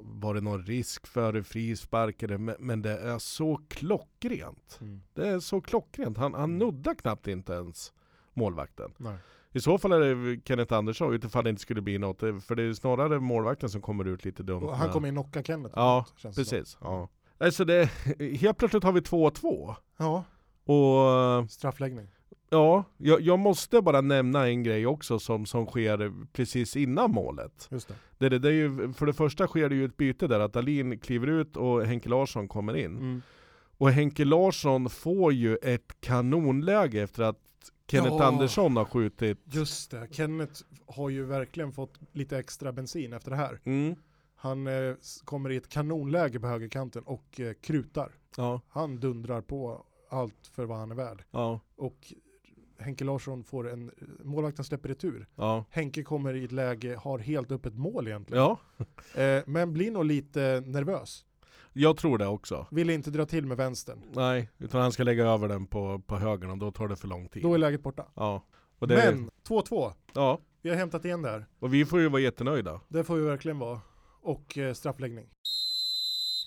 var det någon risk för frispark? Men, men det är så klockrent. Mm. Det är så klockrent, han, han nuddar knappt inte ens målvakten. Nej. I så fall är det Kenneth Andersson, utifall det inte skulle bli något. eh, För det är snarare målvakten som kommer ut lite dumt. Och han kommer ju knocka Kenneth. Ja, som. Precis, ja. Alltså det, helt plötsligt har vi 2-2. Ja, Och straffläggning. ja, jag, jag måste bara nämna en grej också som, som sker precis innan målet. Just det. Det, det, är ju, för det första sker det ju ett byte där, att Dahlin kliver ut och Henke Larsson kommer in. Mm. Och Henke Larsson får ju ett kanonläge efter att Kenneth Ja. Andersson har skjutit. Just det, Kenneth har ju verkligen fått lite extra bensin efter det här. Mm. Han eh, kommer i ett kanonläge på högerkanten och eh, krutar. Ja, Han dundrar på allt för vad han är värd. ja, Och Henke Larsson får en, målvakten släpper retur. ja. Henke kommer i ett läge, har helt öppet mål egentligen. Ja, Eh, men blir nog lite nervös. Jag tror det också. Vill inte dra till med vänstern. Nej, utan han ska lägga över den på, på högern och då tar det för lång tid. Då är läget borta. Ja. Och det, Men 2-2. ja, Vi har hämtat igen det här. och vi får ju vara jättenöjda. Det får vi verkligen vara. Och eh, straffläggning.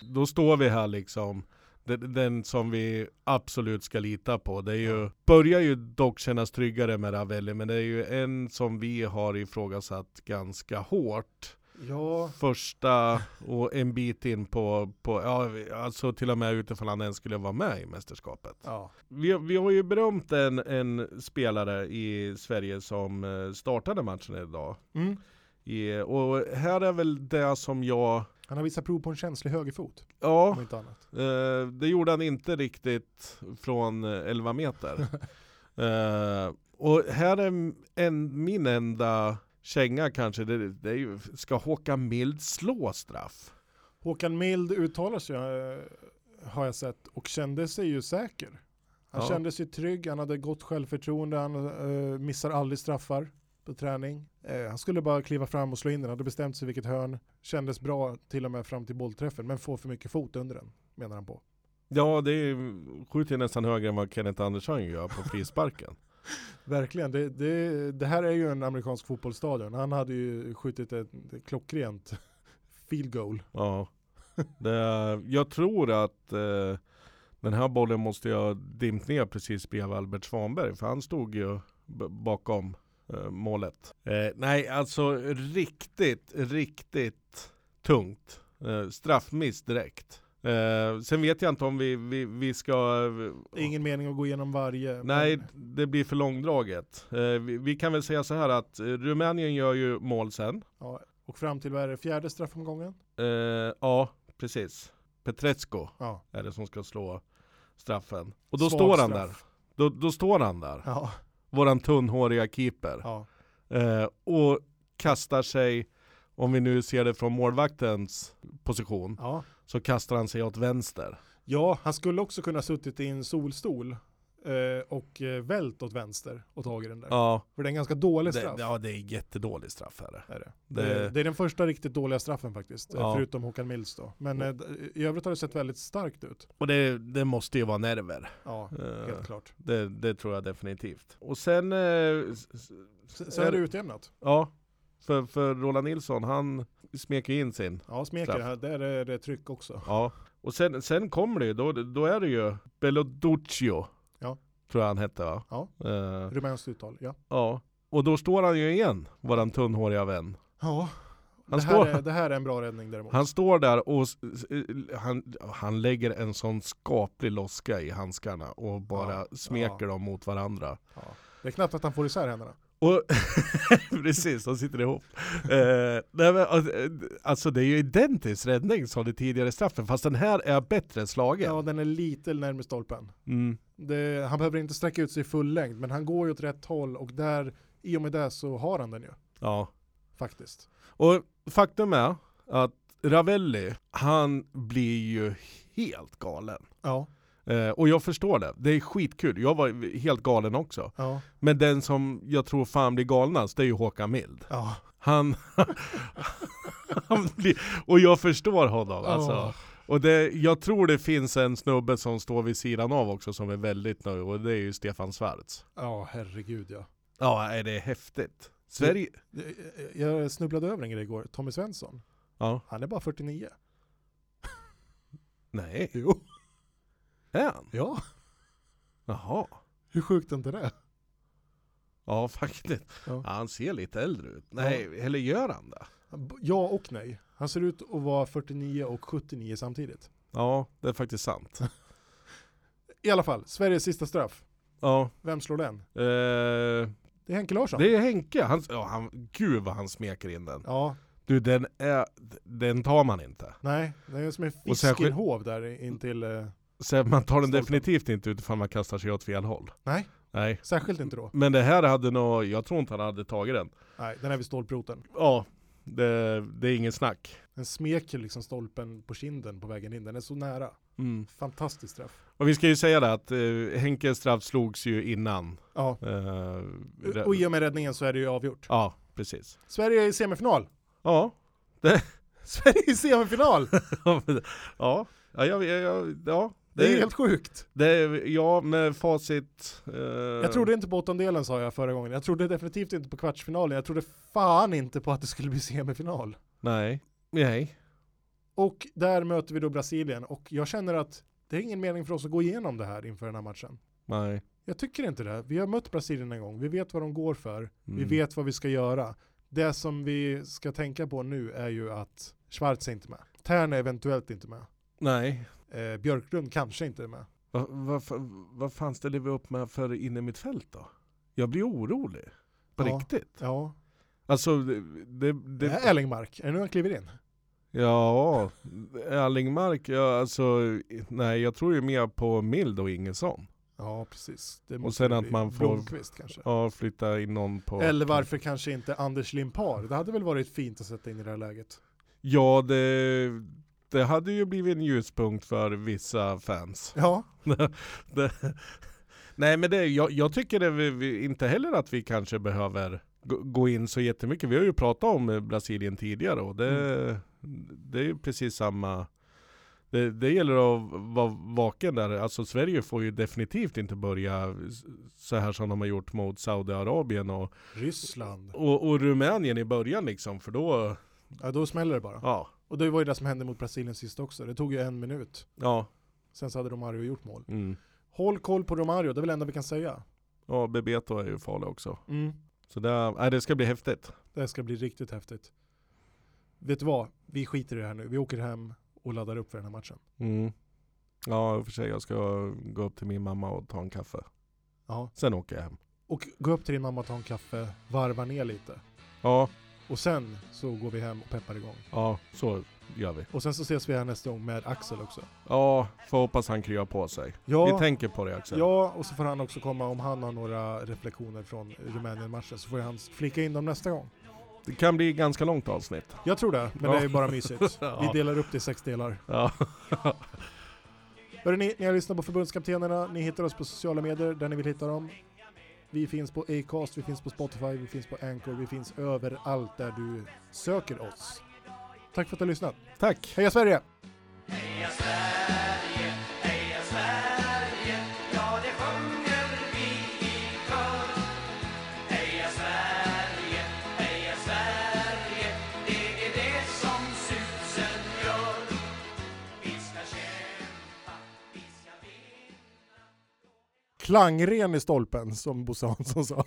Då står vi här liksom, den, den som vi absolut ska lita på. Det är ju, börjar ju dock kännas tryggare med Ravelli, men det är ju en som vi har ifrågasatt ganska hårt. Ja, Första och en bit in på, på ja, alltså till och med utifrån han ens skulle vara med i mästerskapet. ja. Vi, vi har ju berömt en, en spelare i Sverige som eh, startade matchen idag. Mm. I, och här är väl det som jag, Han har visat prov på en känslig högerfot. ja. Eh, det gjorde han inte riktigt från eh, 11 meter. Eh, och här är en, min enda känga kanske, det, det är ju, ska Håkan Mild slå straff? Håkan Mild uttalar sig eh, har jag sett och kände sig ju säker. Han Ja. kände sig trygg, han hade gott självförtroende, han eh, missar aldrig straffar på träning. Eh, han skulle bara kliva fram och slå in den, hade bestämt sig vilket hörn. Kändes bra till och med fram till bollträffen, men får för mycket fot under den, menar han på. Ja, det är, skjuter nästan högre än vad Kenneth Andersson gör på frisparken. Verkligen, det, det, det här är ju en amerikansk fotbollsstadion. Han hade ju skjutit ett, klockrent field goal. ja. Det, jag tror att eh, den här bollen måste jag dimpt ner precis bredvid Albert Svanberg, för han stod ju bakom eh, målet. Eh, nej, alltså riktigt, riktigt tungt. Eh, straffmiss direkt. Eh, sen vet jag inte om vi, vi, vi ska... Ingen mening att gå igenom varje. Nej, men- det blir för långdraget. Eh, vi, vi kan väl säga så här att eh, Rumänien gör ju mål sen. Ja, och fram till vad är det, fjärde straffomgången? Eh, ja, precis. Petretsko Ja. är det som ska slå straffen. Och då Svag står han straff. där. Då, då står han där, Ja, våran tunnhåriga keeper. ja. Eh, och kastar sig, om vi nu ser det från målvaktens position, ja. så kastar han sig åt vänster. Ja, han skulle också kunna suttit i en solstol eh, och eh, vält åt vänster och tagit den där. Ja, För det är en ganska dålig det, straff. ja det är jättedålig straff här. Är det. Det- Det, det är den första riktigt dåliga straffen faktiskt, eh, Ja. förutom Håkan Mills då. Men eh, i övrigt har det sett väldigt starkt ut. Och det, det måste ju vara nerver. Ja, Eh, helt klart. Det, det tror jag definitivt. Och sen, eh, sen är det utjämnat. ja, för, för Roland Nilsson, han smeker in sin. Ja, smeker, här, där är det tryck också. Ja. Och sen, sen kommer det ju, då, då är det ju Belloduccio. Ja. Tror jag han hette va? Ja. Eh, Rumänskt uttal, ja. ja. Och då står han ju igen, våran tunnhåriga vän. Ja, Han det här, står- är, det här är en bra räddning däremot. Han står där och han, han lägger en sån skaplig loska i handskarna och bara Ja, smeker ja. dem mot varandra. Ja. Det är knappt att han får isär händerna. Och precis, de sitter ihop. Eh, nej, men, eh, alltså det är ju identisk räddning som det tidigare straffen, fast den här är bättre slagen. Ja, den är lite närmare stolpen. Mm. Det, han behöver inte sträcka ut sig i full längd, men han går ju åt rätt håll och där, i och med det så har han den ju. ja. Faktiskt. Och faktum är att Ravelli, han blir ju helt galen. Ja. Eh, och jag förstår det, det är skitkul. Jag var helt galen också. Ja. Men den som jag tror fan blir galnast, det är ju Håkan Mild. Ja. Han, han blir, och jag förstår honom alltså. Åh. Och det, jag tror det finns en snubbe som står vid sidan av också som är väldigt nöjd och det är ju Stefan Schwarz. Ja, herregud ja. Ja, är det är häftigt. Sverige... Jag snubblade över en grej igår. Tommy Svensson. Ja. Han är bara 49. Nej, Jo. Är han? Ja. Jaha. Hur sjukt är inte det? Ja, faktiskt. Ja. Ja, han ser lite äldre ut. Nej, eller gör han det? Ja och nej. Han ser ut att vara 49 och 79 samtidigt. Ja, det är faktiskt sant. I alla fall, Sveriges sista straff. Ja. Vem slår den? Eh, Det är Henke Larsson. det är Henke. Han, ja, han, gud vad han smeker in den. Ja, Du, den, är, den tar man inte. nej. Det är som en Och särskilt- fiskenhov där in till... Eh, Så man tar den definitivt inte ut ifall man kastar sig åt fel håll. nej, Nej. särskilt inte då. Men det här hade nog, jag tror inte han hade tagit den. Nej, den är vid stolproten. Ja, det, det är ingen snack. Den smeker liksom stolpen på kinden på vägen in. Den är så nära. Mm. Fantastisk straff. Och vi ska ju säga det att eh, Henkes straff slogs ju innan. Ja, Eh, och i och med räddningen så är det ju avgjort. ja, precis. Sverige är i semifinal. Ja. Sverige är i semifinal! ja, ja, jag, jag, ja. Det är helt sjukt. det är, ja, med facit. eh, Jag trodde inte på åttondelen sa jag förra gången. Jag trodde definitivt inte på kvartsfinalen. Jag trodde fan inte på att det skulle bli semifinal. Nej. Nej. Och där möter vi då Brasilien och jag känner att det är ingen mening för oss att gå igenom det här inför den här matchen. Nej. Jag tycker inte det. Vi har mött Brasilien en gång. Vi vet vad de går för. Vi Mm. vet vad vi ska göra. Det som vi ska tänka på nu är ju att Schwarz är inte med. Tern är eventuellt inte med. Nej. Eh, Björklund kanske inte är med. Vad va, vad fan ställer vi upp med för inne mitt fält då? Jag blir orolig. På Ja. riktigt. Ja. Alltså, det, det, Det det, är Erlingmark. Är det nu han kliver in? ja, Erlingmark, ja, alltså, nej jag tror ju mer på Mild och Ingesson. Ja, precis. Och sen att man får- Blomqvist kanske. Ja, flytta in någon på... Eller varför kanske inte Anders Limpar? Det hade väl varit fint att sätta in i det här läget. Ja, det, det hade ju blivit en ljuspunkt för vissa fans. Ja, nej men det, jag, jag tycker det, vi, vi, inte heller att vi kanske behöver gå, in så jättemycket. Vi har ju pratat om eh, Brasilien tidigare och det, det är ju precis samma det, det gäller att vara vaken där. Alltså Sverige får ju definitivt inte börja så här som de har gjort mot Saudiarabien och, Ryssland. och, och Rumänien i början liksom. För då, Ja, då smäller det bara. ja, Och det var ju det som hände mot Brasilien sist också. Det tog ju en minut. ja. Sen så hade Romario gjort mål. Mm. Håll koll på Romario, det är väl det enda vi kan säga. Ja, Bebeto är ju farlig också. Mm. Så det, nej, det ska bli häftigt. Det ska bli riktigt häftigt. Vet du vad? Vi skiter i det här nu. Vi åker hem och laddar upp för den här matchen. Mm. Ja, i och för sig. Jag ska gå upp till min mamma och ta en kaffe. Ja. Sen åker jag hem. Och gå upp till din mamma och ta en kaffe, varva ner lite. Ja, Och sen så går vi hem och peppar igång. ja, så gör vi. Och sen så ses vi här nästa gång med Axel också. Ja, får hoppas han kryar på sig. Ja, Vi tänker på det Axel. ja, och så får han också komma om han har några reflektioner från Rumänien-matchen så får han flika in dem nästa gång. Det kan bli ganska långt avsnitt. Jag tror det, men Ja. det är ju bara mysigt. Ja. Vi delar upp det i sex delar. Ja. Hörrni, ni har lyssnat på förbundskaptenerna. Ni hittar oss på sociala medier där ni vill hitta dem. Vi finns på Acast, vi finns på Spotify, vi finns på Anchor, vi finns överallt där du söker oss. Tack för att du har lyssnat. Tack! Heja Sverige! Klangren i stolpen, som Bosse Hansson sa.